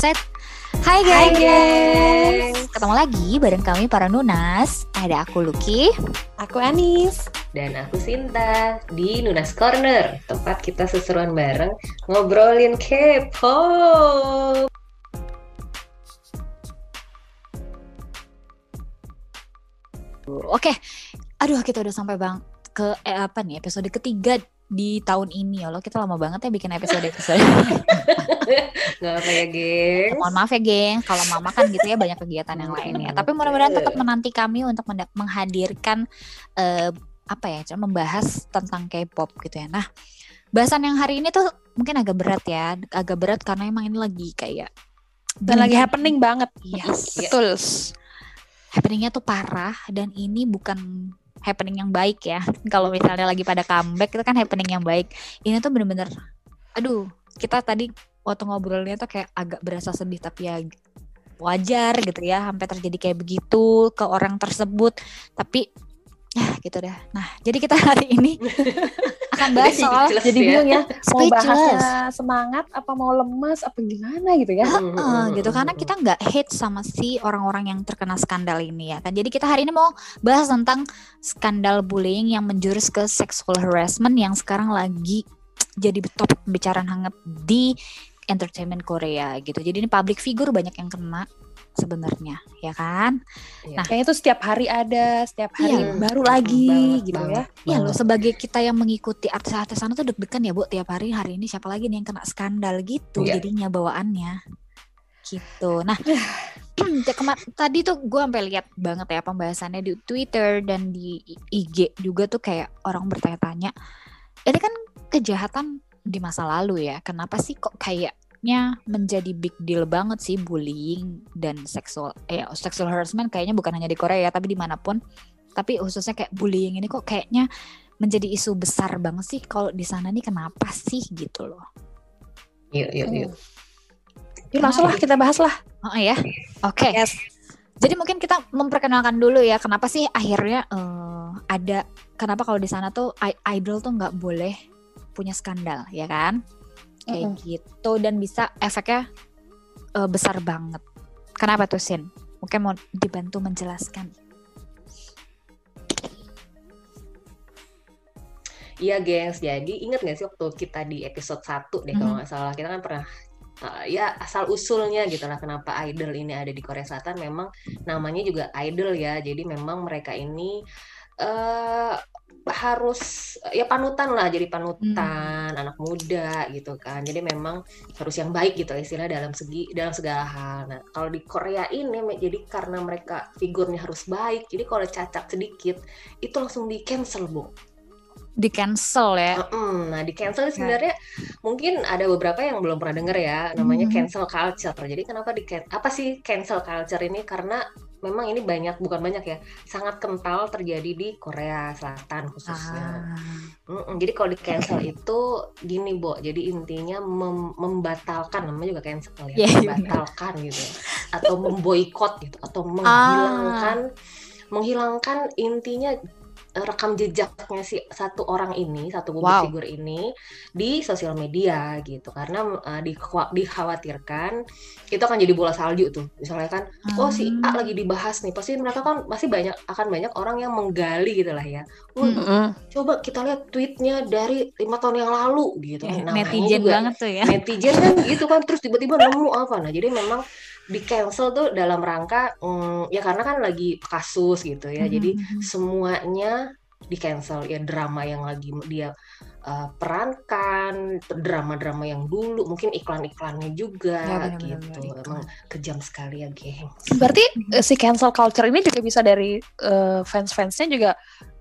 Set. Hai guys. Hai guys. Ketemu lagi bareng kami para Nunas. Ada aku Lucky, aku Anis, dan aku Sinta di Nunas Corner. Tempat kita seseruan bareng ngobrolin K-pop. Oke, aduh kita udah sampai bang ke eh, apa nih episode ketiga di tahun ini. Ya lo kita lama banget ya bikin episode episode nggak apa ya geng mohon maaf ya geng kalau mama kan gitu ya banyak kegiatan yang lain ya. Tapi mudah-mudahan tetap menanti kami untuk menghadirkan uh, apa ya membahas tentang K-pop gitu ya. Nah bahasan yang hari ini tuh mungkin agak berat ya. Agak berat karena emang ini lagi kayak dan lagi happening banget. Yes. Betul. Happeningnya tuh parah. Dan ini bukan happening yang baik ya. Kalau misalnya lagi pada comeback itu kan happening yang baik. Ini tuh bener-bener, aduh, kita tadi waktu ngobrolnya tuh kayak agak berasa sedih tapi ya wajar gitu ya sampai terjadi kayak begitu ke orang tersebut. Tapi ya gitu dah. Nah, jadi kita hari ini akan bahas soal jadi ya. bingung ya mau bahasnya semangat apa mau lemas apa gimana gitu ya uh, uh, gitu. Karena kita nggak hate sama si orang-orang yang terkena skandal ini ya kan. Jadi kita hari ini mau bahas tentang skandal bullying yang menjurus ke sexual harassment yang sekarang lagi jadi top pembicaraan hangat di entertainment Korea gitu. Jadi ini public figure banyak yang kena sebenarnya ya kan? Iya. nah kayak itu setiap hari ada setiap hari iya. baru lagi banget, gitu banget, ya iya loh sebagai kita yang mengikuti artis-artis sana tuh deg-degan ya bu tiap hari. Hari ini siapa lagi nih yang kena skandal gitu iya. jadinya bawaannya? Gitu. Nah tadi tuh gue sampai lihat banget ya pembahasannya di Twitter dan di IG juga tuh kayak orang bertanya-tanya ini kan kejahatan di masa lalu ya kenapa sih kok kayak kayaknya menjadi big deal banget sih bullying dan seksual eh sexual harassment kayaknya bukan hanya di Korea tapi di mana pun. Tapi khususnya kayak bullying ini kok kayaknya menjadi isu besar banget sih. Kalau di sana nih kenapa sih gitu loh. Yuk yuk yuk. Yuk langsung lah kita bahas lah. Oh ya oke. Okay. yes. jadi mungkin kita memperkenalkan dulu ya kenapa sih akhirnya uh, ada kenapa kalau di sana tuh idol tuh nggak boleh punya skandal ya kan kayak mm -hmm. gitu dan bisa efeknya uh, besar banget. Kenapa tuh Sin? Mungkin mau dibantu menjelaskan. Iya gengs, jadi inget gak sih waktu kita di episode 1 deh mm-hmm. kalau nggak salah, kita kan pernah uh, ya asal usulnya gitu lah kenapa idol ini ada di Korea Selatan memang namanya juga idol ya, jadi memang mereka ini uh, harus ya panutan lah jadi panutan hmm. anak muda gitu kan jadi memang harus yang baik gitu istilah dalam segi dalam segala hal nah kalau di Korea ini jadi karena mereka figurnya harus baik jadi kalau cacat sedikit itu langsung di cancel bu di cancel ya. Nah di cancel sebenarnya mungkin ada beberapa yang belum pernah dengar ya namanya hmm. cancel culture. Jadi kenapa di apa sih cancel culture ini? Karena memang ini banyak bukan banyak ya sangat kental terjadi di Korea Selatan khususnya. Ah. Mm -mm, jadi kalau di cancel itu gini Bo, jadi intinya mem membatalkan namanya juga cancel ya, yeah, iya, membatalkan yeah. gitu ya. atau memboikot gitu atau menghilangkan ah. menghilangkan intinya rekam jejaknya si satu orang ini, satu publik wow. figur ini di sosial media gitu. Karena uh, di, dikhawatirkan itu akan jadi bola salju tuh. Misalnya kan, hmm. oh si A lagi dibahas nih, pasti mereka kan masih banyak akan banyak orang yang menggali gitu lah ya. Hmm. Coba kita lihat tweetnya dari lima tahun yang lalu gitu. Eh, nah, netizen juga, banget tuh ya. Netizen kan gitu kan terus tiba-tiba nemu apa. Nah, jadi memang di cancel tuh dalam rangka mm, ya karena kan lagi kasus gitu ya. Mm -hmm. Jadi hmm, hmm. semuanya di cancel ya drama yang lagi dia uh, perankan, drama-drama yang dulu, mungkin iklan-iklannya juga ya, bener -bener gitu. Bener Emang kejam sekali ya, geng. Berarti uh, si cancel culture ini juga bisa dari uh, fans-fansnya juga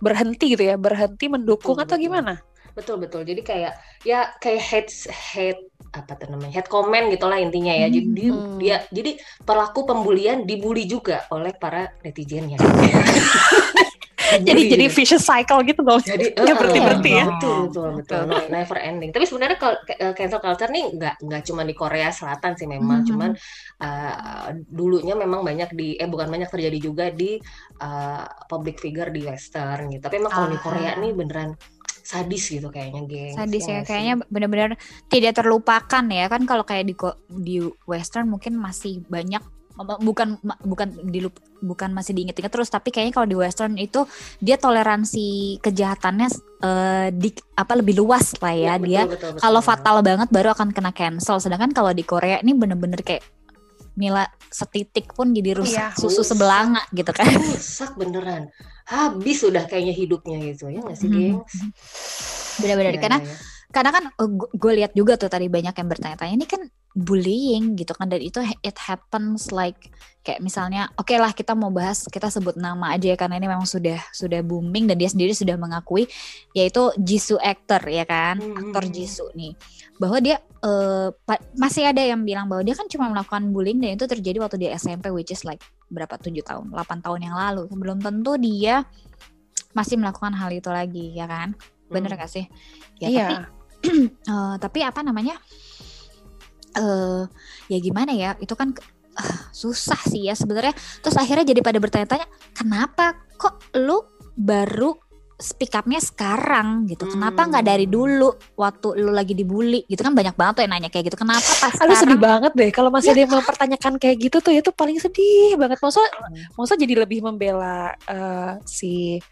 berhenti gitu ya, berhenti mendukung betul, atau betul. gimana? Betul betul. Jadi kayak ya kayak hate hate apa tuh namanya head comment gitulah intinya ya. Jadi hmm. dia jadi pelaku pembulian dibully juga oleh para netizennya. jadi jadi vicious cycle gitu dong jadi nggak uh, berhenti berhenti ya betul betul betul no, never ending tapi sebenarnya kalau eh, cancel culture nih nggak nggak cuma di Korea Selatan sih memang hmm. cuman uh, dulunya memang banyak di eh bukan banyak terjadi juga di uh, public figure di Western gitu tapi emang kalau uh, di Korea nih beneran sadis gitu kayaknya geng sadis ya, ya kayaknya benar-benar tidak terlupakan ya. Kan kalau kayak di di western mungkin masih banyak bukan bukan di bukan masih diinget-inget terus tapi kayaknya kalau di western itu dia toleransi kejahatannya uh, di apa lebih luas lah ya, ya dia. kalau fatal banget baru akan kena cancel. Sedangkan kalau di Korea ini bener-bener kayak Mila setitik pun jadi rusak iya, susu rusak. sebelanga gitu kan rusak beneran habis sudah kayaknya hidupnya gitu ya nggak sih hmm. gengs benar-benar ya, karena ya. karena kan eh, gue lihat juga tuh tadi banyak yang bertanya-tanya ini kan bullying gitu kan dan itu it happens like kayak misalnya oke okay lah kita mau bahas kita sebut nama aja ya karena ini memang sudah sudah booming dan dia sendiri sudah mengakui yaitu Jisoo actor ya kan hmm. aktor Jisoo nih bahwa dia uh, masih ada yang bilang bahwa dia kan cuma melakukan bullying dan itu terjadi waktu dia SMP which is like berapa tujuh tahun 8 tahun yang lalu. Belum tentu dia masih melakukan hal itu lagi ya kan? Bener hmm. gak sih? Ya iya. tapi uh, tapi apa namanya? Uh, ya gimana ya? Itu kan uh, susah sih ya sebenarnya. Terus akhirnya jadi pada bertanya-tanya kenapa kok lu baru speak upnya sekarang gitu kenapa nggak dari hmm. dulu waktu lu lagi dibully gitu kan banyak banget tuh yang nanya kayak gitu kenapa pas Aduh sedih banget deh kalau masih ya. ada yang mempertanyakan kayak gitu tuh itu paling sedih banget masa hmm. masa jadi lebih membela uh, si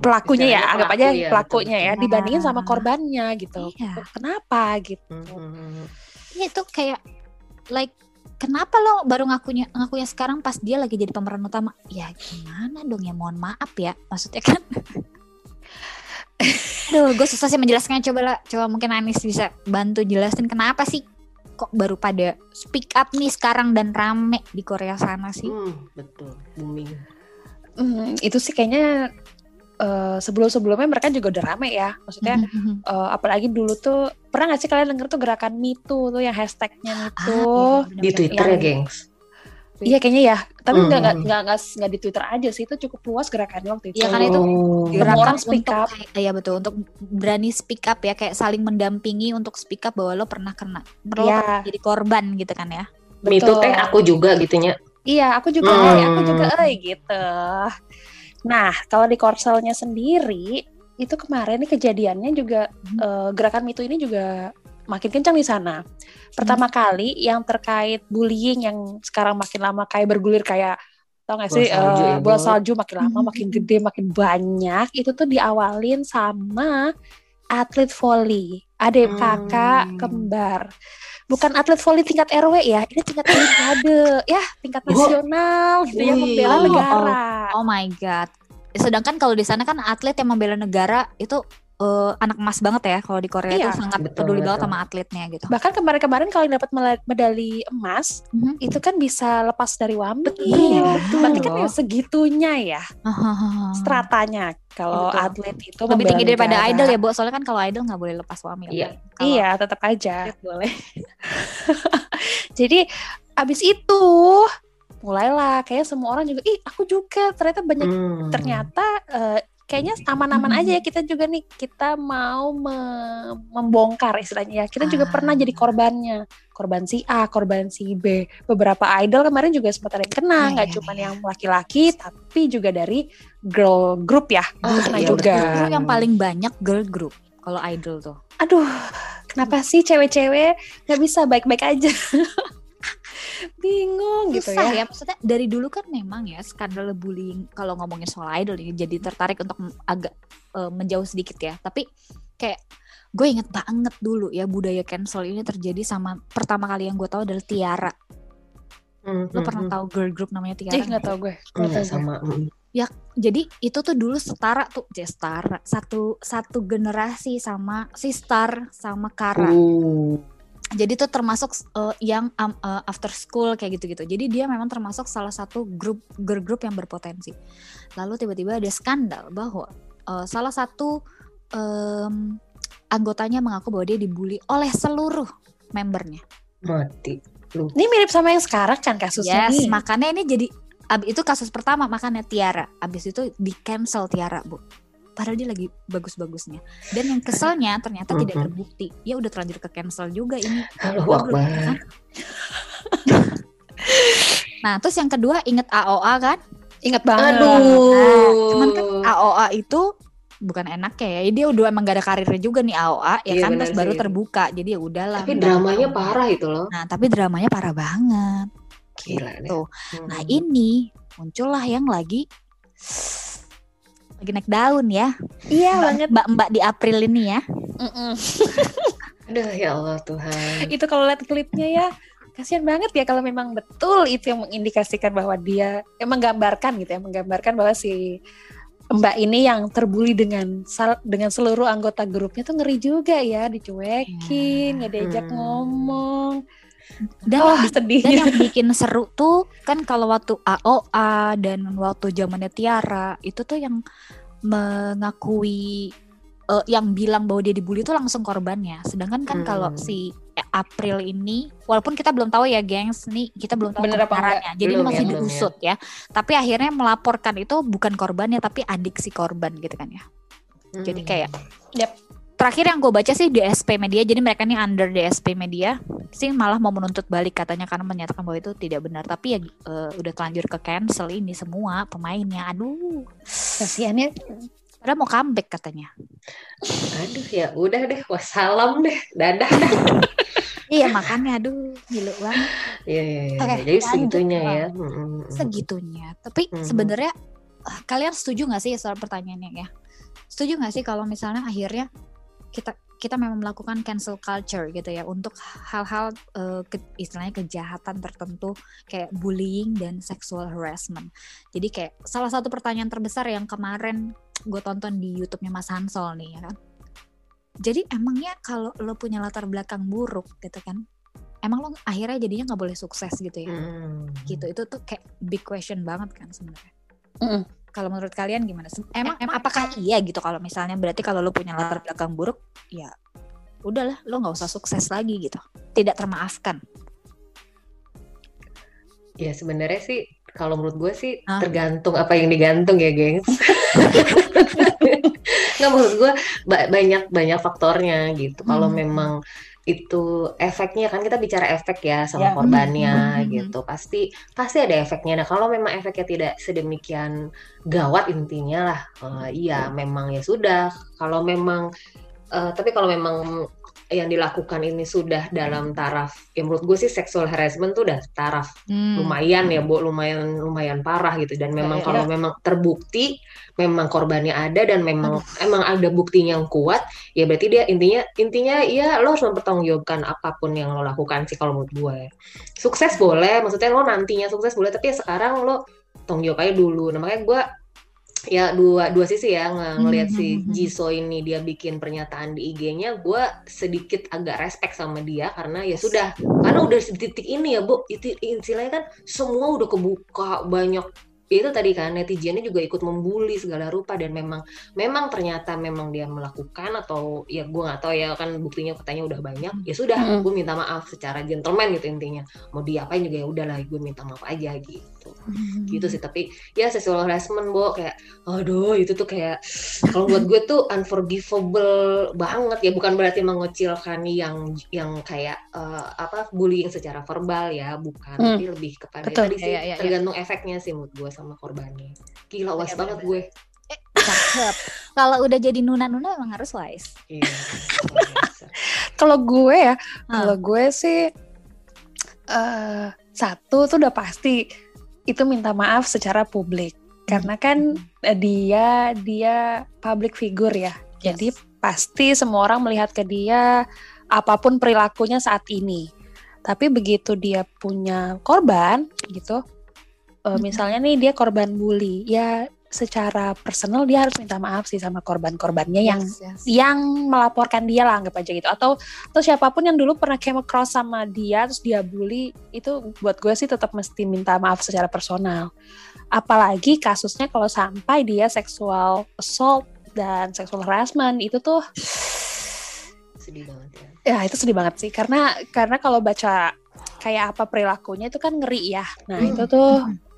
pelakunya ya anggap aja ya, pelakunya betul. ya dibandingin sama korbannya gitu iya. kenapa gitu hmm. ya itu kayak like kenapa lo baru ngakunya ngakunya sekarang pas dia lagi jadi pemeran utama ya gimana dong ya mohon maaf ya maksudnya kan Aduh, gue susah sih menjelaskannya. Coba lah, coba mungkin Anis bisa bantu jelasin kenapa sih kok baru pada speak up nih sekarang dan rame di Korea sana sih. Hmm, betul, booming. Hmm, itu sih kayaknya uh, sebelum-sebelumnya mereka juga udah rame ya. Maksudnya uh, apalagi dulu tuh pernah gak sih kalian denger tuh gerakan Me Too tuh yang hashtagnya Me ah, Too ah, iya, di Twitter ya, gengs. Iya kayaknya ya, tapi nggak mm. nggak nggak nggak di Twitter aja sih itu cukup luas gerakannya waktu itu. Iya karena itu oh. gerakan orang speak up. Iya betul untuk berani speak up ya kayak saling mendampingi untuk speak up bahwa lo pernah kena, lo ya. jadi korban gitu kan ya. Betul. Itu teh aku juga gitunya. Iya aku juga, hmm. eh, aku juga, eh gitu. Nah kalau di Korselnya sendiri itu kemarin nih kejadiannya juga hmm. uh, gerakan mitu ini juga makin kencang di sana. Pertama hmm. kali yang terkait bullying yang sekarang makin lama kayak bergulir kayak tau gak sih salju, uh, bola salju makin lama hmm. makin gede makin banyak itu tuh diawalin sama atlet volley adik hmm. kakak kembar bukan atlet volley tingkat RW ya ini tingkat olimpiade ya tingkat nasional gitu yang membela negara oh, oh my god sedangkan kalau di sana kan atlet yang membela negara itu uh, anak emas banget ya kalau di Korea iya, tuh sangat betul, peduli betul. banget sama atletnya gitu. Bahkan kemarin-kemarin kalau dapat medali emas mm-hmm. itu kan bisa lepas dari wambi. Betul, iya, betul. Berarti kan ya segitunya ya. Stratanya kalau atlet itu lebih tinggi daripada negara. idol ya, Bu. Soalnya kan kalau idol nggak boleh lepas wamil. Iya, iya tetap aja. Boleh. Jadi abis itu mulailah kayak semua orang juga ih aku juga ternyata banyak hmm. ternyata uh, kayaknya aman-aman hmm. aja ya kita juga nih kita mau me membongkar istilahnya ya kita ah. juga pernah jadi korbannya korban si A korban si B beberapa idol kemarin juga sempat ada yang kena iya, nggak yeah, cuma yeah. yang laki-laki tapi juga dari girl group ya oh, kena iya, juga betul. yang paling banyak girl group kalau idol tuh aduh kenapa sih cewek-cewek nggak bisa baik-baik aja bingung gitu Susah ya. ya. Maksudnya dari dulu kan memang ya skandal bullying kalau ngomongin soal idol ini jadi tertarik untuk agak uh, menjauh sedikit ya. Tapi kayak gue inget banget dulu ya budaya cancel ini terjadi sama pertama kali yang gue tahu adalah Tiara. Mm, Lo pernah tahu girl group namanya Tiara? Eh nggak tahu gue. Nggak sama. Mm. Ya jadi itu tuh dulu setara tuh, ya setara satu satu generasi sama Sistar sama Kara. Uh jadi itu termasuk uh, yang um, uh, after school kayak gitu-gitu. Jadi dia memang termasuk salah satu grup girl group yang berpotensi. Lalu tiba-tiba ada skandal bahwa uh, salah satu um, anggotanya mengaku bahwa dia dibully oleh seluruh membernya. Mati. Lu. Ini mirip sama yang sekarang kan kasusnya yes, nih. makanya ini jadi itu kasus pertama makanya Tiara. Abis itu di cancel Tiara, Bu padahal dia lagi bagus-bagusnya dan yang keselnya ternyata mm -hmm. tidak terbukti ya udah terlanjur ke cancel juga ini kan? nah terus yang kedua inget AOA kan inget banget Aduh. Nah, cuman kan AOA itu bukan enak ya dia udah emang gak ada karirnya juga nih AOA ya Iya, kan terus baru sih. terbuka jadi ya udahlah Tapi dramanya mau. parah itu loh. nah tapi dramanya parah banget Gila deh. gitu Hmm. nah ini muncullah yang lagi lagi naik daun ya Iya Mbak- banget. mbak-mbak di April ini ya Mm-mm. Aduh ya Allah Tuhan. itu kalau lihat klipnya ya kasihan banget ya kalau memang betul itu yang mengindikasikan bahwa dia emang menggambarkan gitu ya menggambarkan bahwa si Mbak ini yang terbuli dengan sal- dengan seluruh anggota grupnya tuh ngeri juga ya dicuekin nggak diajak Hmm. ngomong dan oh dan sedihnya yang bikin seru tuh kan kalau waktu AOA dan waktu zamannya Tiara itu tuh yang mengakui eh, yang bilang bahwa dia dibully itu langsung korbannya. Sedangkan kan Hmm. kalau si April ini walaupun kita belum tahu ya gengs nih kita belum tahu Bener apa kebenarannya. Jadi Belum ya, masih belum ya. diusut ya. Tapi akhirnya melaporkan itu bukan korbannya tapi adik si korban gitu kan ya. Jadi Hmm. kayak Yap. Terakhir yang gue baca sih DSP Media. Jadi mereka ini under DSP Media sih malah mau menuntut balik katanya karena menyatakan bahwa itu tidak benar. Tapi ya eh, udah telanjur ke cancel ini semua pemainnya. Aduh, kasihannya padahal mau comeback katanya. Aduh ya udah deh wassalam deh dadah dah. iya makanya aduh gila banget Iya iya iya. Oke, Jadi segitunya ya. Segitunya. Tapi Mhm. sebenarnya eh, kalian setuju nggak sih soal pertanyaannya ya? Setuju nggak sih kalau misalnya akhirnya kita kita memang melakukan cancel culture gitu ya untuk hal-hal eh, ke- istilahnya kejahatan tertentu kayak bullying dan sexual harassment. Jadi kayak salah satu pertanyaan terbesar yang kemarin gue tonton di YouTube-nya Mas Hansol nih ya kan. Jadi emangnya kalau lo punya latar belakang buruk gitu kan, emang lo akhirnya jadinya nggak boleh sukses gitu ya? Hmm. gitu itu tuh kayak big question banget kan sebenarnya. Mm-mm. Kalau menurut kalian gimana? Emang, emang apakah iya gitu kalau misalnya berarti kalau lo punya latar belakang buruk, ya udahlah lo nggak usah sukses lagi gitu, tidak termaafkan. Ya sebenarnya sih kalau menurut gue sih Hah? tergantung apa yang digantung ya, gengs. Nggak menurut gue ba- banyak banyak faktornya gitu. Kalau Hmm. memang itu efeknya kan kita bicara efek ya sama Ya. korbannya Hmm. gitu. Pasti pasti ada efeknya. Nah kalau memang efeknya tidak sedemikian gawat intinya lah, eh, iya memang ya sudah. Kalau memang eh, tapi kalau memang yang dilakukan ini sudah dalam taraf, ya menurut gue sih sexual harassment tuh udah taraf. Hmm. lumayan ya bu. Lumayan lumayan parah gitu. Dan memang Ya, ya, kalau memang terbukti memang korbannya ada dan memang emang ada buktinya yang kuat ya berarti dia intinya intinya ya lo harus mempertanggungjawabkan apa pun yang lo lakukan sih kalau menurut gue sukses boleh maksudnya lo nantinya sukses boleh tapi ya sekarang lo tanggung jawab aja dulu. Nah makanya gue ya dua dua sisi ya ng- ngelihat si Mhm. Jisoo ini dia bikin pernyataan di IG-nya gue sedikit agak respect sama dia karena ya sudah karena udah di titik ini ya bu itu istilahnya kan semua udah kebuka banyak ya itu tadi kan netizennya juga ikut membuli segala rupa dan memang memang ternyata memang dia melakukan atau ya gue nggak tahu ya kan buktinya katanya udah banyak ya sudah Mm-mm. gue minta maaf secara gentleman gitu intinya mau diapain juga ya udahlah gue minta maaf aja gitu gitu sih tapi ya sexual harassment bo kayak aduh itu tuh kayak kalau buat gue tuh unforgivable banget ya bukan berarti mengecilkan yang yang kayak eh, apa bullying secara verbal ya bukan Hmm. tapi lebih kepada Betul. tadi sih Ya, ya, ya, ya. tergantung efeknya sih menurut gue sama korbannya gila was Iya, banget gue Cakep. Kalau udah jadi nuna-nuna emang harus wise. Iya, kalau gue ya Ah. kalau gue sih eh satu tuh udah pasti itu minta maaf secara publik karena kan eh, dia dia public figure ya jadi Yes. pasti semua orang melihat ke dia apa pun perilakunya saat ini tapi begitu dia punya korban gitu eh, Mhm. misalnya nih dia korban bully ya secara personal dia harus minta maaf sih sama korban-korbannya yang Yes, yes. yang melaporkan dia lah anggap aja gitu. Atau atau siapa pun yang dulu pernah came across sama dia terus dia bully itu buat gue sih tetap mesti minta maaf secara personal. Apalagi kasusnya kalau sampai dia seksual assault dan sexual harassment itu tuh sedih banget ya. Ya itu sedih banget sih. Karena karena kalau baca kayak apa perilakunya itu kan ngeri ya. Nah Hmm. itu tuh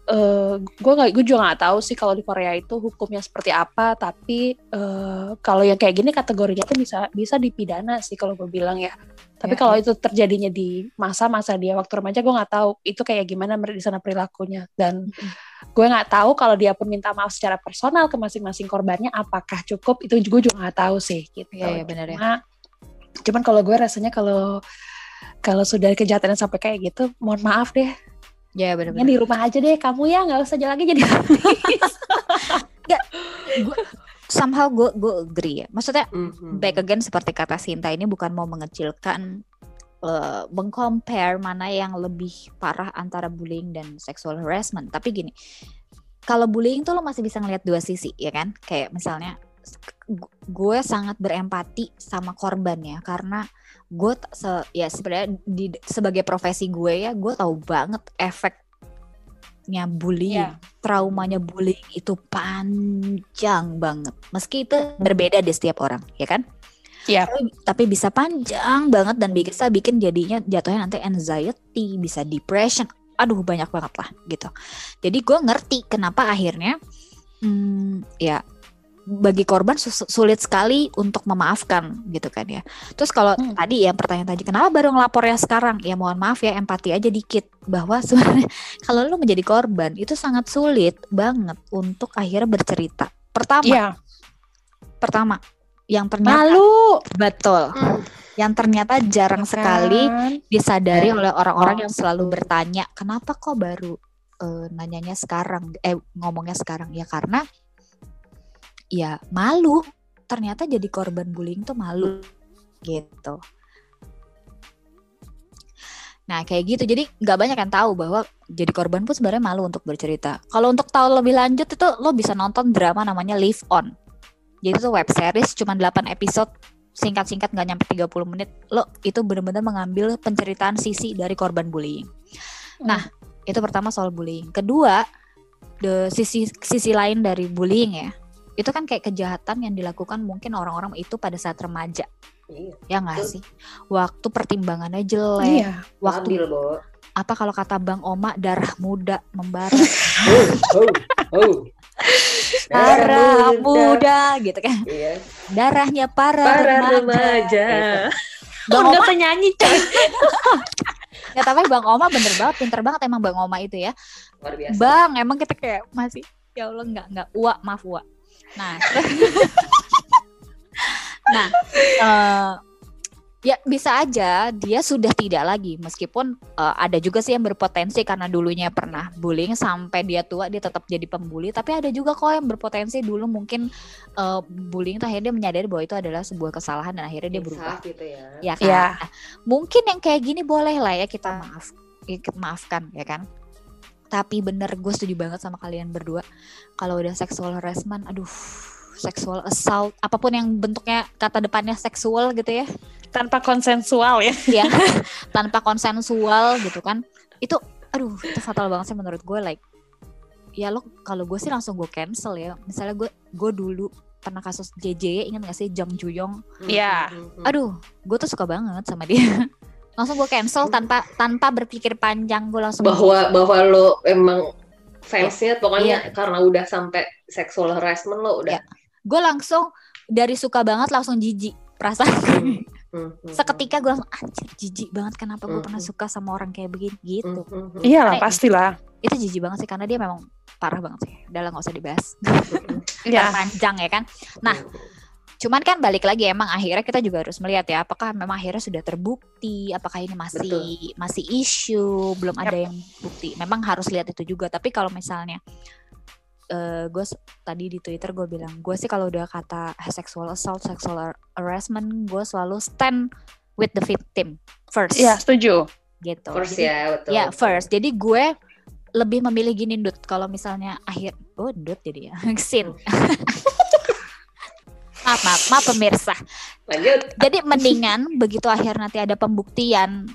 eh gue nggak gue juga nggak tahu sih kalau di Korea itu hukumnya seperti apa tapi eh kalau yang kayak gini kategorinya tuh bisa bisa dipidana sih kalau gue bilang ya. Tapi Ya, kalau ya. itu terjadinya di masa-masa dia waktu remaja gue nggak tahu itu kayak gimana di sana perilakunya. Dan gue nggak tahu kalau dia pun minta maaf secara personal ke masing-masing korbannya apakah cukup? Itu juga juga nggak tahu sih gitu. Iya, iya, benar ya. Cuma, cuman kalau gue rasanya kalau kalau sudah kejahatan sampai kayak gitu mohon maaf deh Ya ya benar-benar. di rumah aja deh kamu ya nggak usah lagi jadi artis Somehow gue gue agree ya. Maksudnya Mhm. back again seperti kata Sinta ini bukan mau mengecilkan eh, mengcompare mana yang lebih parah antara bullying dan sexual harassment. Tapi gini, kalau bullying tuh lo masih bisa ngeliat dua sisi ya kan? Kayak misalnya gue sangat berempati sama korbannya karena gue se- ya sebenarnya di sebagai profesi gue ya gue tahu banget efeknya bullying Iya. traumanya bullying itu panjang banget meski itu berbeda di setiap orang ya kan Iya. tapi, tapi bisa panjang banget dan bisa bikin jadinya jatuhnya nanti anxiety bisa depression aduh banyak banget lah gitu jadi gue ngerti kenapa akhirnya hmm, ya bagi korban sus- sulit sekali untuk memaafkan gitu kan ya. Terus kalau Hmm. tadi yang pertanyaan tadi kenapa baru ngelapornya sekarang? Ya mohon maaf ya empati aja dikit bahwa sebenarnya kalau lu menjadi korban itu sangat sulit banget untuk akhirnya bercerita. Pertama, Iya. pertama yang ternyata malu betul, Hmm. yang ternyata jarang sekali Kan? disadari Eh, oleh orang-orang oh, yang selalu betul. bertanya kenapa kok baru eh, nanyanya sekarang eh ngomongnya sekarang ya karena ya malu. Ternyata jadi korban bullying tuh malu gitu. Nah kayak gitu. Jadi nggak banyak yang tahu bahwa jadi korban pun sebenarnya malu untuk bercerita. Kalau untuk tahu lebih lanjut itu lo bisa nonton drama namanya Live On. Jadi itu web series cuma 8 episode singkat-singkat nggak nyampe 30 menit. Lo itu benar-benar mengambil penceritaan sisi dari korban bullying. Nah, itu pertama soal bullying. Kedua, the sisi sisi lain dari bullying ya. Itu kan kayak kejahatan yang dilakukan mungkin orang-orang itu pada saat remaja. Iya. Ya nggak sih? Waktu pertimbangannya jelek, Iya. waktu Labil, Bo. apa kalau kata Bang Oma darah muda membara, Oh, oh, oh. darah muda gitu kan. Iya. Darahnya para, Para remaja. remaja. Gitu. Bang Udah Oma penyanyi coy. Ya tapi Bang Oma bener banget, pinter banget emang Bang Oma itu ya. Luar biasa. Bang, emang kita kayak masih ya Allah nggak nggak uak maaf uak. Nah, nah eh, ya bisa aja dia sudah tidak lagi meskipun eh, ada juga sih yang berpotensi karena dulunya pernah bullying sampai dia tua dia tetap jadi pembuli tapi ada juga kok yang berpotensi dulu mungkin eh, bullying tuh akhirnya dia menyadari bahwa itu adalah sebuah kesalahan dan akhirnya dia berubah Insaf gitu ya. ya kan Iya. Nah, mungkin yang kayak gini boleh lah ya kita maaf ya, kita maafkan ya kan tapi bener gue setuju banget sama kalian berdua. Kalau udah sexual harassment aduh sexual assault apa pun yang bentuknya kata depannya seksual gitu ya. Tanpa konsensual ya. ya tanpa konsensual gitu kan. Itu aduh itu fatal banget sih menurut gue like ya lo kalau gue sih langsung gue cancel ya. Misalnya gue gue dulu pernah kasus JJ ingat gak sih? Jang Juyong. Iya. Hmm, hmm, hmm. aduh gue tuh suka banget sama dia langsung gue cancel tanpa tanpa berpikir panjang. Gue langsung bahwa bahwa lo emang fansnya pokoknya Iya. karena udah sampai sexual harassment lo udah. Iya. gue langsung dari suka banget langsung jijik perasaan. Hmm, hmm, hmm, seketika gue langsung anjir jijik banget. Kenapa gue Hmm, pernah hmm. suka sama orang kayak begini? Hmm, gitu. Hmm, hmm, Iyalah pastilah. itu jijik banget sih karena dia memang parah banget sih. Udah lah nggak usah dibahas. Hmm, Iya. panjang ya kan? Nah, hmm. Cuman kan balik lagi emang akhirnya kita juga harus melihat ya apakah memang akhirnya sudah terbukti apakah ini masih Betul. masih isu belum ada yang bukti memang harus lihat itu juga tapi kalau misalnya eh gue tadi di twitter gue bilang gue sih kalau udah kata sexual assault sexual har- harassment gue selalu stand with the victim first Iya, setuju. gitu first Jadi- ya betul Ya first. Jadi gue lebih memilih gini Dut. Kalau misalnya akhir, oh Dut jadi ya, sin. Maaf, maaf, maaf pemirsa. lanjut Jadi mendingan begitu akhir nanti ada pembuktian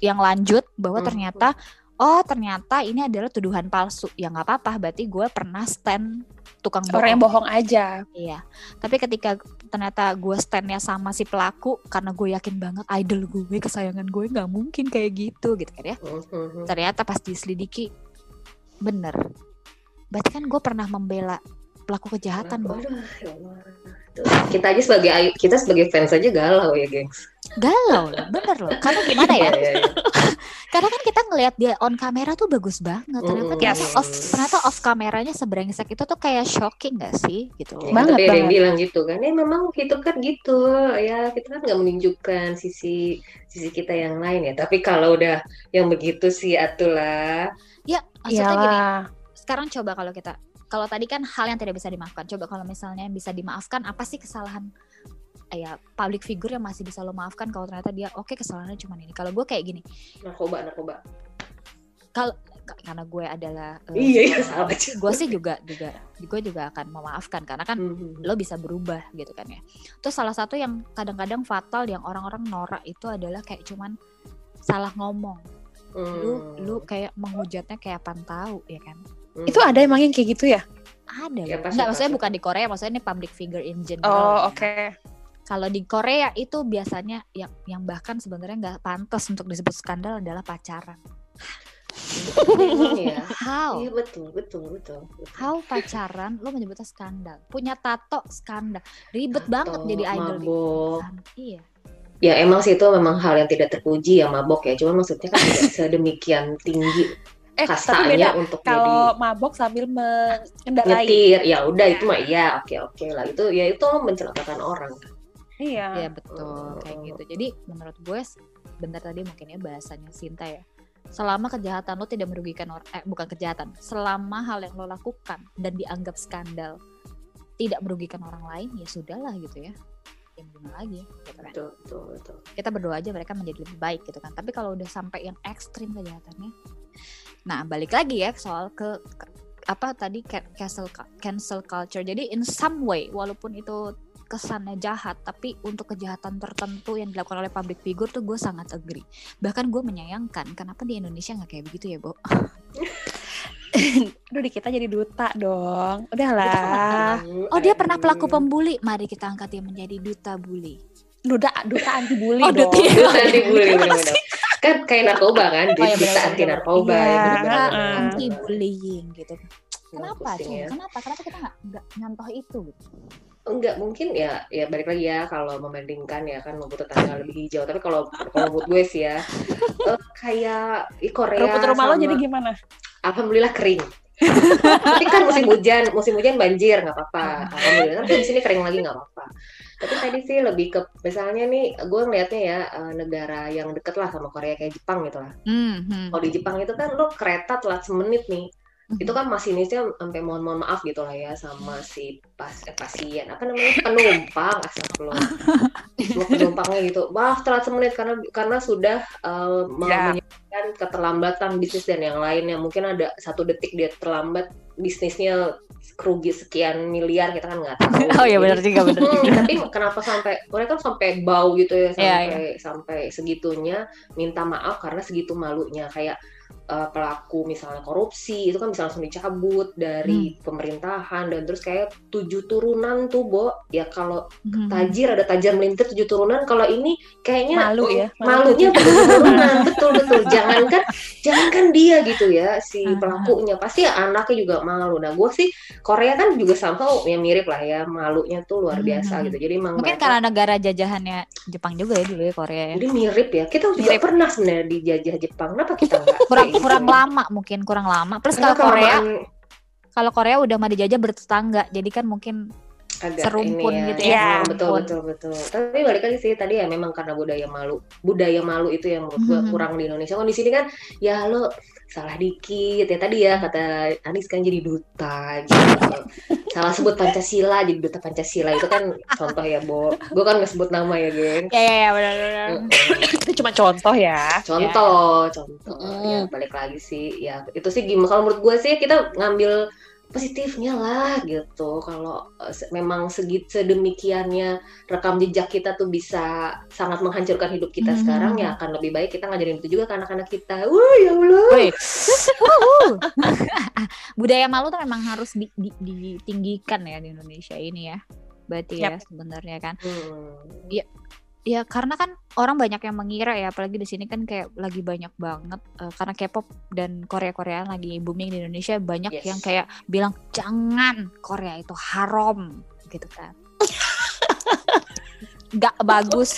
yang lanjut bahwa Hmm. ternyata oh ternyata ini adalah tuduhan palsu. Ya nggak apa-apa. Berarti gue pernah stand tukang Orang yang bohong. bohong aja. Iya. Tapi ketika ternyata gue standnya sama si pelaku karena gue yakin banget idol gue kesayangan gue nggak mungkin kayak gitu gitu kan ya Hmm, hmm, hmm. ternyata pas diselidiki bener berarti kan gue pernah membela pelaku kejahatan Bang. Aduh, ya Allah. Tuh, kita aja sebagai ayu- kita sebagai fans aja galau ya gengs galau loh bener loh karena gimana ya Iya, iya, iya. Karena kan kita ngelihat dia on kamera tuh bagus banget. Ternyata ternyata Yes. off ternyata off kameranya sebrengsek itu tuh kayak shocking gak sih gitu. Ya, Banget, tapi ada yang banget. bilang gitu kan, ya memang itu kan gitu, ya kita kan nggak menunjukkan sisi sisi kita yang lain ya. Tapi kalau udah yang begitu sih atulah. Ya, maksudnya gini, Iyalah. sekarang coba kalau kita kalau tadi kan hal yang tidak bisa dimaafkan. Coba kalau misalnya yang bisa dimaafkan apa sih kesalahan eh, ya public figure yang masih bisa lo maafkan kalau ternyata dia oke kesalahannya cuma ini. Kalau gue kayak gini, Narkoba, narkoba. kalau karena gue adalah eh, Iya, iya, sama aja. gue sih juga juga gue juga akan memaafkan karena kan Mhm. lo bisa berubah gitu kan ya. Terus salah satu yang kadang-kadang fatal yang orang-orang norak itu adalah kayak cuman salah ngomong. Lu Hmm. lu kayak menghujatnya kayak apaan tahu ya kan. Hmm. Itu ada emang yang kayak gitu ya? Ada Ya, pasti, Enggak, maksudnya bukan di Korea, maksudnya ini public figure in general. Oh, oke. Kalau di Korea itu biasanya yang yang bahkan sebenarnya nggak pantas untuk disebut skandal adalah pacaran. Emang ya. How? Iya betul, betul, betul. betul. How pacaran lo menyebutnya skandal? Punya tato skandal. Ribet Tato, banget jadi idol di mabok. Kan? Iya. Ya emang sih itu memang hal yang tidak terpuji ya mabok ya. Cuma maksudnya kan tidak sedemikian tinggi Eh, tapi beda. untuk Kalau jadi mabok sambil mengendarai. nyetir. Ya udah itu mah iya, oke oke lah. Itu ya itu lo mencelakakan orang. Iya. Iya betul kayak gitu. Jadi menurut gue bentar tadi mungkin ya bahasanya Sinta ya. Selama kejahatan lo tidak merugikan orang, eh bukan kejahatan. Selama hal yang lo lakukan dan dianggap skandal tidak merugikan orang lain ya sudahlah gitu ya. Yang gimana lagi gitu kan. Betul, betul, betul. Kita berdoa aja mereka menjadi lebih baik gitu kan. Tapi kalau udah sampai yang ekstrim kejahatannya. Nah, balik lagi ya soal ke, ke- apa tadi ca- cancel cancel culture. Jadi in some way walaupun itu kesannya jahat tapi untuk kejahatan tertentu yang dilakukan oleh public figure tuh gue sangat agree bahkan gue menyayangkan kenapa di Indonesia nggak kayak begitu ya Bo Aduh, di kita jadi duta dong. Udahlah. oh dia pernah pelaku pembuli mari kita angkat dia menjadi duta bully Duta, duta anti bully Oh, dong. duta. Anti bully. Kan kayak narkoba kan, Oh, iya, duta bener-bener. anti narkoba. Iya, ya, heeh. anti bullying gitu kenapa pusing Cing? ya. kenapa kenapa kita nggak nggak nyontoh itu gitu? Enggak mungkin ya ya balik lagi ya kalau membandingkan ya kan rumput tetangga lebih hijau tapi kalau kalau buat gue sih ya eh, kayak di Korea Rumput rumah lo jadi gimana? alhamdulillah kering tapi kan musim hujan musim hujan banjir nggak apa-apa alhamdulillah tapi di sini kering lagi nggak apa-apa tapi tadi sih lebih ke misalnya nih gue ngelihatnya ya eh, negara yang deket lah sama Korea kayak Jepang gitu lah Hmm, hmm. kalau di Jepang itu kan lo kereta telat semenit nih. Itu kan masinisnya sampai mohon mohon maaf gitu lah ya sama si pas eh, pasien. Apa namanya? Penumpang astagfirullah. Penumpangnya gitu. Maaf telat semenit karena karena sudah eh, Ya. menyebabkan keterlambatan bisnis dan yang lainnya. Mungkin ada satu detik dia terlambat bisnisnya kerugi sekian miliar kita kan nggak tahu. Oh iya benar juga benar Hmm, tapi kenapa sampai mereka kan sampai bau gitu ya sampai Iya, sampai segitunya minta maaf karena segitu malunya. Kayak eh, pelaku misalnya korupsi itu kan bisa langsung dicabut dari Hmm. pemerintahan dan terus kayak tujuh turunan tuh Bo ya kalau Hmm. tajir ada tajir melintir tujuh turunan kalau ini kayaknya Malu ya, malu malunya tujuh turunan betul betul jangankan jangankan dia gitu ya si Ah. pelakunya pasti ya anaknya juga malu nah gue sih Korea kan juga somehow ya mirip lah ya malunya tuh luar biasa Hmm. gitu jadi emang mungkin mereka- karena negara jajahannya Jepang juga ya dulu ya Korea ya jadi mirip ya kita juga Mirip. pernah sebenarnya dijajah Jepang kenapa kita nggak kurang? Kurang lama mungkin kurang lama plus kalau Korea kelamaan kalau Korea udah mah dijajah bertetangga jadi kan mungkin agak serumpun ini gitu ya. ya. ya. betul betul betul. Tapi balik lagi sih tadi ya memang karena budaya malu, budaya malu itu yang menurut gue Mhm. kurang di Indonesia. Kan di sini kan ya lo salah dikit ya tadi ya kata Anis kan jadi duta gitu. salah sebut Pancasila jadi duta Pancasila itu kan contoh ya, Bo. Gue kan nggak sebut nama ya, geng. ya ya, ya benar. Itu cuma contoh ya. Contoh, contoh. Mm. Ya balik lagi sih, ya itu sih gimana kalau menurut gue sih kita ngambil positifnya lah gitu. Kalau eh, memang segit sedemikiannya rekam jejak kita tuh bisa sangat menghancurkan hidup kita Mhm. sekarang ya akan lebih baik kita ngajarin itu juga ke anak-anak kita. Wah, ya Allah. Budaya malu tuh memang harus di- di- ditinggikan ya di Indonesia ini ya berarti ya sebenarnya kan Hmm. Ya karena kan orang banyak yang mengira ya apalagi di sini kan kayak lagi banyak banget eh, karena K-pop dan Korea Koreaan lagi booming di Indonesia banyak Yes. yang kayak bilang jangan Korea itu haram gitu kan nggak bagus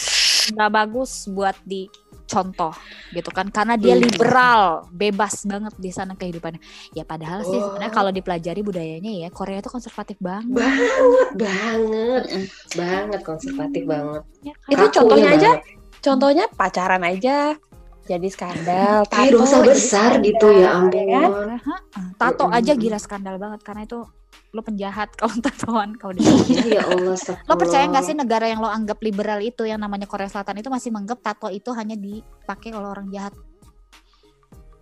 nggak bagus buat di contoh gitu kan karena dia Hmm. liberal bebas banget di sana kehidupannya ya padahal sih Oh. sebenarnya kalau dipelajari budayanya ya Korea itu konservatif banget banget banget banget konservatif banget ya kan? Itu contohnya aja, banget. contohnya pacaran aja jadi skandal. tato dosa besar skandal, gitu ya ya kan? ampun Hah? tato aja gila skandal banget karena itu lo penjahat kalau tatoan kalau di ya Allah lo percaya nggak sih negara yang lo anggap liberal itu yang namanya Korea Selatan itu masih menganggap tato itu hanya dipakai oleh orang jahat?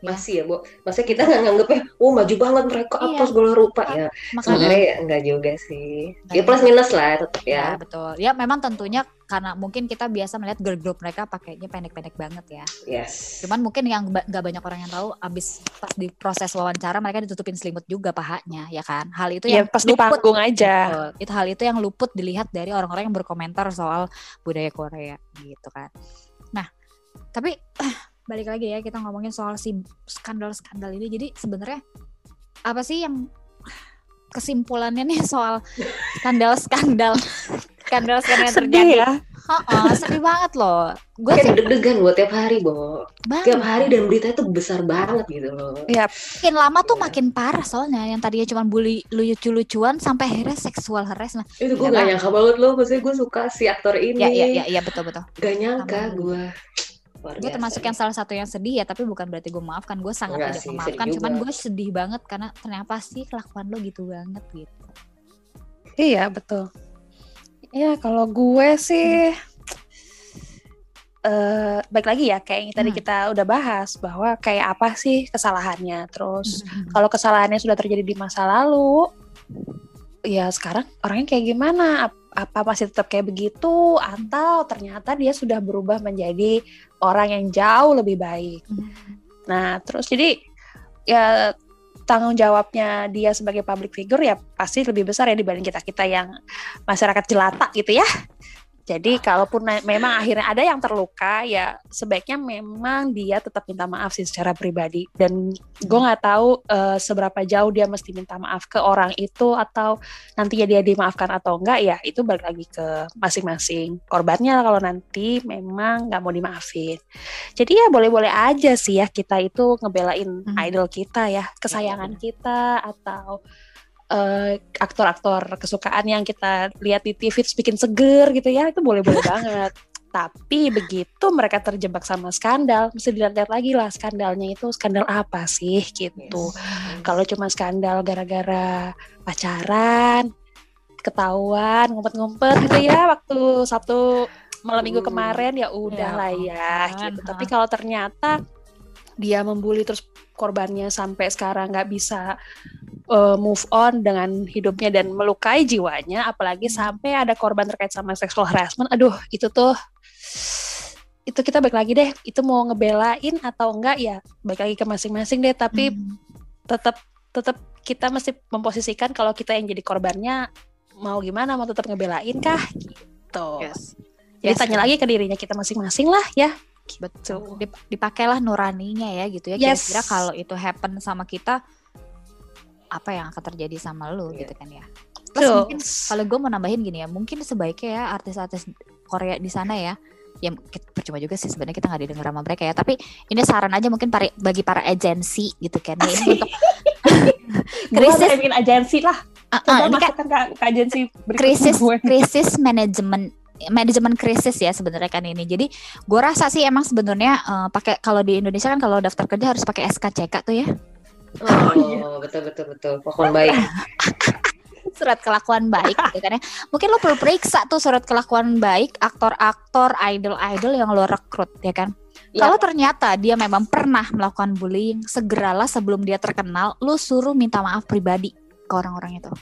Ya? masih ya bu? Maksudnya kita nggak nganggepnya oh maju banget mereka Iya. apa segala rupa. Ya makanya sebenarnya ya enggak juga sih. Ya plus minus lah tetap ya. Ya betul. Ya memang tentunya karena mungkin kita biasa melihat girl group mereka pakainya pendek-pendek banget ya. Yes. Cuman mungkin yang ba- nggak banyak orang yang tahu abis pas di proses wawancara mereka ditutupin selimut juga pahanya ya kan? Hal itu Ya yang pas di luput. panggung aja. Betul. itu hal itu yang luput dilihat dari orang-orang yang berkomentar soal budaya Korea gitu kan. Nah tapi balik lagi ya kita ngomongin soal si skandal-skandal ini. Jadi sebenarnya apa sih yang kesimpulannya nih soal skandal-skandal skandal-skandal yang terjadi. Sedih ya. Heeh, sedih banget loh. Gue sih deg-degan buat tiap hari bo. Banget. Tiap hari dan berita itu besar banget gitu loh. Iya, makin lama tuh Iya. makin parah soalnya. Yang tadinya cuma bully lucu-lucuan sampai akhirnya seksual harassment. Itu gue Ya, gak Bang. nyangka banget loh. Maksudnya gue suka si aktor ini. Ya ya ya, ya betul betul. Gak nyangka gue gue termasuk yang salah satu yang sedih ya tapi bukan berarti gue maafkan. Gue sangat Enggak tidak sih, memaafkan. cuman gue sedih banget karena ternyata sih kelakuan lo gitu banget gitu. Iya betul. Ya kalau gue sih eh baik lagi ya kayak yang tadi Hmm. kita udah bahas bahwa kayak apa sih kesalahannya. Terus Mhm. kalau kesalahannya sudah terjadi di masa lalu, ya sekarang orangnya kayak gimana? Ap- Apa masih tetap kayak begitu atau ternyata dia sudah berubah menjadi orang yang jauh lebih baik? Mhm. Nah, terus jadi ya tanggung jawabnya dia sebagai public figure ya pasti lebih besar ya dibanding kita-kita yang masyarakat jelata gitu ya. Jadi kalaupun memang akhirnya ada yang terluka ya sebaiknya memang dia tetap minta maaf sih secara pribadi dan gue nggak tahu eh, seberapa jauh dia mesti minta maaf ke orang itu atau nantinya dia dimaafkan atau enggak ya itu balik lagi ke masing-masing korbannya kalau nanti memang nggak mau dimaafin. Jadi ya boleh-boleh aja sih ya kita itu ngebelain Hmm. idol kita ya, kesayangan kita atau eh, aktor-aktor kesukaan yang kita lihat di TV terus bikin seger gitu ya, itu boleh-boleh banget. Tapi begitu mereka terjebak sama skandal, mesti dilihat-lihat lagi lah skandalnya itu skandal apa sih gitu. Kalau cuma skandal gara-gara pacaran, ketahuan, ngumpet-ngumpet gitu ya waktu Sabtu malam minggu kemarin ya udah lah ya ampun, gitu. Tapi kalau ternyata dia membuli terus korbannya sampai sekarang nggak bisa uh, move on dengan hidupnya dan melukai jiwanya, apalagi sampai ada korban terkait sama sexual harassment, aduh itu tuh itu kita balik lagi deh, itu mau ngebelain atau enggak ya balik lagi ke masing-masing deh. Tapi Mhm. tetap tetap kita mesti memposisikan kalau kita yang jadi korbannya mau gimana mau tetap ngebelain kah gitu. Yes. Jadi Yes, tanya yes. lagi ke dirinya kita masing-masing lah ya. betul Dip- dipakailah nuraninya ya gitu ya Yes. kira-kira kalau itu happen sama kita apa yang akan terjadi sama lu Iya. gitu kan ya plus Betul. mungkin kalau gue mau nambahin gini ya mungkin sebaiknya ya artis-artis Korea di sana ya ya kita- percuma juga sih sebenarnya kita nggak didengar sama mereka ya tapi ini saran aja mungkin para, bagi para agensi gitu kan ya, ini untuk Krisis bikin agensi lah. ah, ah, Coba ini kan masukkan ke, ke agensi krisis gue. krisis manajemen manajemen krisis ya sebenarnya kan ini. Jadi gue rasa sih emang sebenarnya eh, pakai kalau di Indonesia kan kalau daftar kerja harus pakai SKCK tuh ya. Oh betul betul betul pohon baik Surat kelakuan baik gitu kan ya. Mungkin lo perlu periksa tuh surat kelakuan baik aktor-aktor, idol-idol yang lo rekrut ya kan. Ya. Kalau ternyata dia memang pernah melakukan bullying, segeralah sebelum dia terkenal, lo suruh minta maaf pribadi ke orang-orang itu.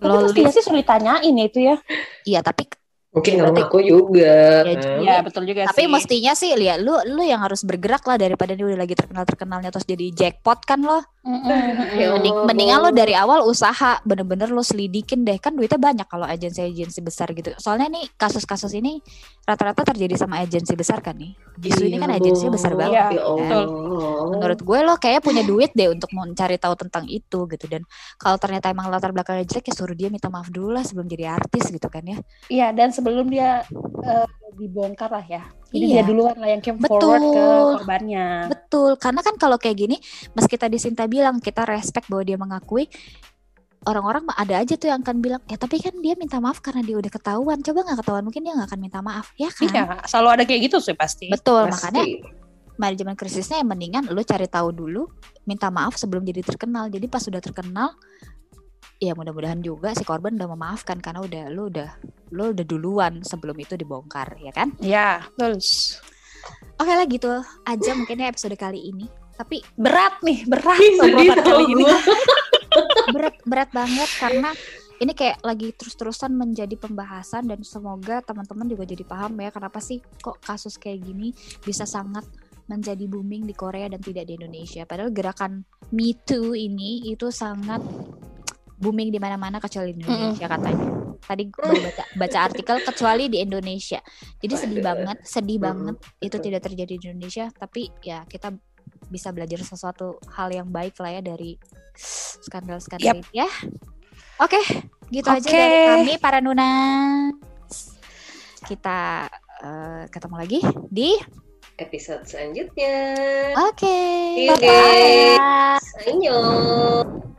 Lo list, sih sulit tanyain ya itu ya. iya tapi mungkin Ya, nggak ngaku juga Ya, kan. Iya, betul juga Tapi mestinya sih lihat lu lu yang harus bergerak lah daripada dia udah lagi terkenal terkenalnya terus jadi jackpot kan lo. Ya Mending, mendingan lo dari awal usaha bener-bener lo selidikin deh kan duitnya banyak kalau agensi-agensi besar gitu. Soalnya nih kasus-kasus ini rata-rata terjadi sama agensi besar kan nih. Isu ini kan Iya, agensinya Bo. besar banget. ya kan. Menurut gue lo kayaknya punya duit deh untuk mau mencari tahu tentang itu gitu dan kalau ternyata emang latar belakangnya jelek ya suruh dia minta maaf dulu lah sebelum jadi artis gitu kan ya. Iya, dan sebelum dia eh, dibongkar lah ya. Jadi Iya. dia duluan lah yang came Betul. forward ke korbannya. Betul, karena kan kalau kayak gini, meski tadi Sinta bilang kita respect bahwa dia mengakui, orang-orang ada aja tuh yang akan bilang, ya tapi kan dia minta maaf karena dia udah ketahuan. Coba nggak ketahuan, mungkin dia nggak akan minta maaf, ya kan? Iya, selalu ada kayak gitu sih pasti. Betul, Pasti. makanya manajemen krisisnya yang mendingan lu cari tahu dulu, minta maaf sebelum jadi terkenal. Jadi pas sudah terkenal, ya mudah-mudahan juga si korban udah memaafkan karena udah lu udah lu udah duluan sebelum itu dibongkar, ya kan? Ya, betul. Oke lah gitu aja mungkin ya episode kali ini. Tapi Berat nih, berat tau kali ini. berat berat banget karena ini kayak lagi terus-terusan menjadi pembahasan dan semoga teman-teman juga jadi paham ya kenapa sih kok kasus kayak gini bisa sangat menjadi booming di Korea dan tidak di Indonesia. Padahal gerakan Me Too ini itu sangat booming di mana-mana kecuali di Indonesia katanya. Tadi baru baca, baca artikel kecuali di Indonesia. Jadi sedih banget, sedih banget itu tidak terjadi di Indonesia. Tapi ya kita bisa belajar sesuatu hal yang baik lah ya dari skandal-skandal Yap. ini ya. Oke, gitu aja Oke. dari kami para Nuna. Kita eh, ketemu lagi di Episode selanjutnya. Oke. Bye-bye. guys. Annyeong.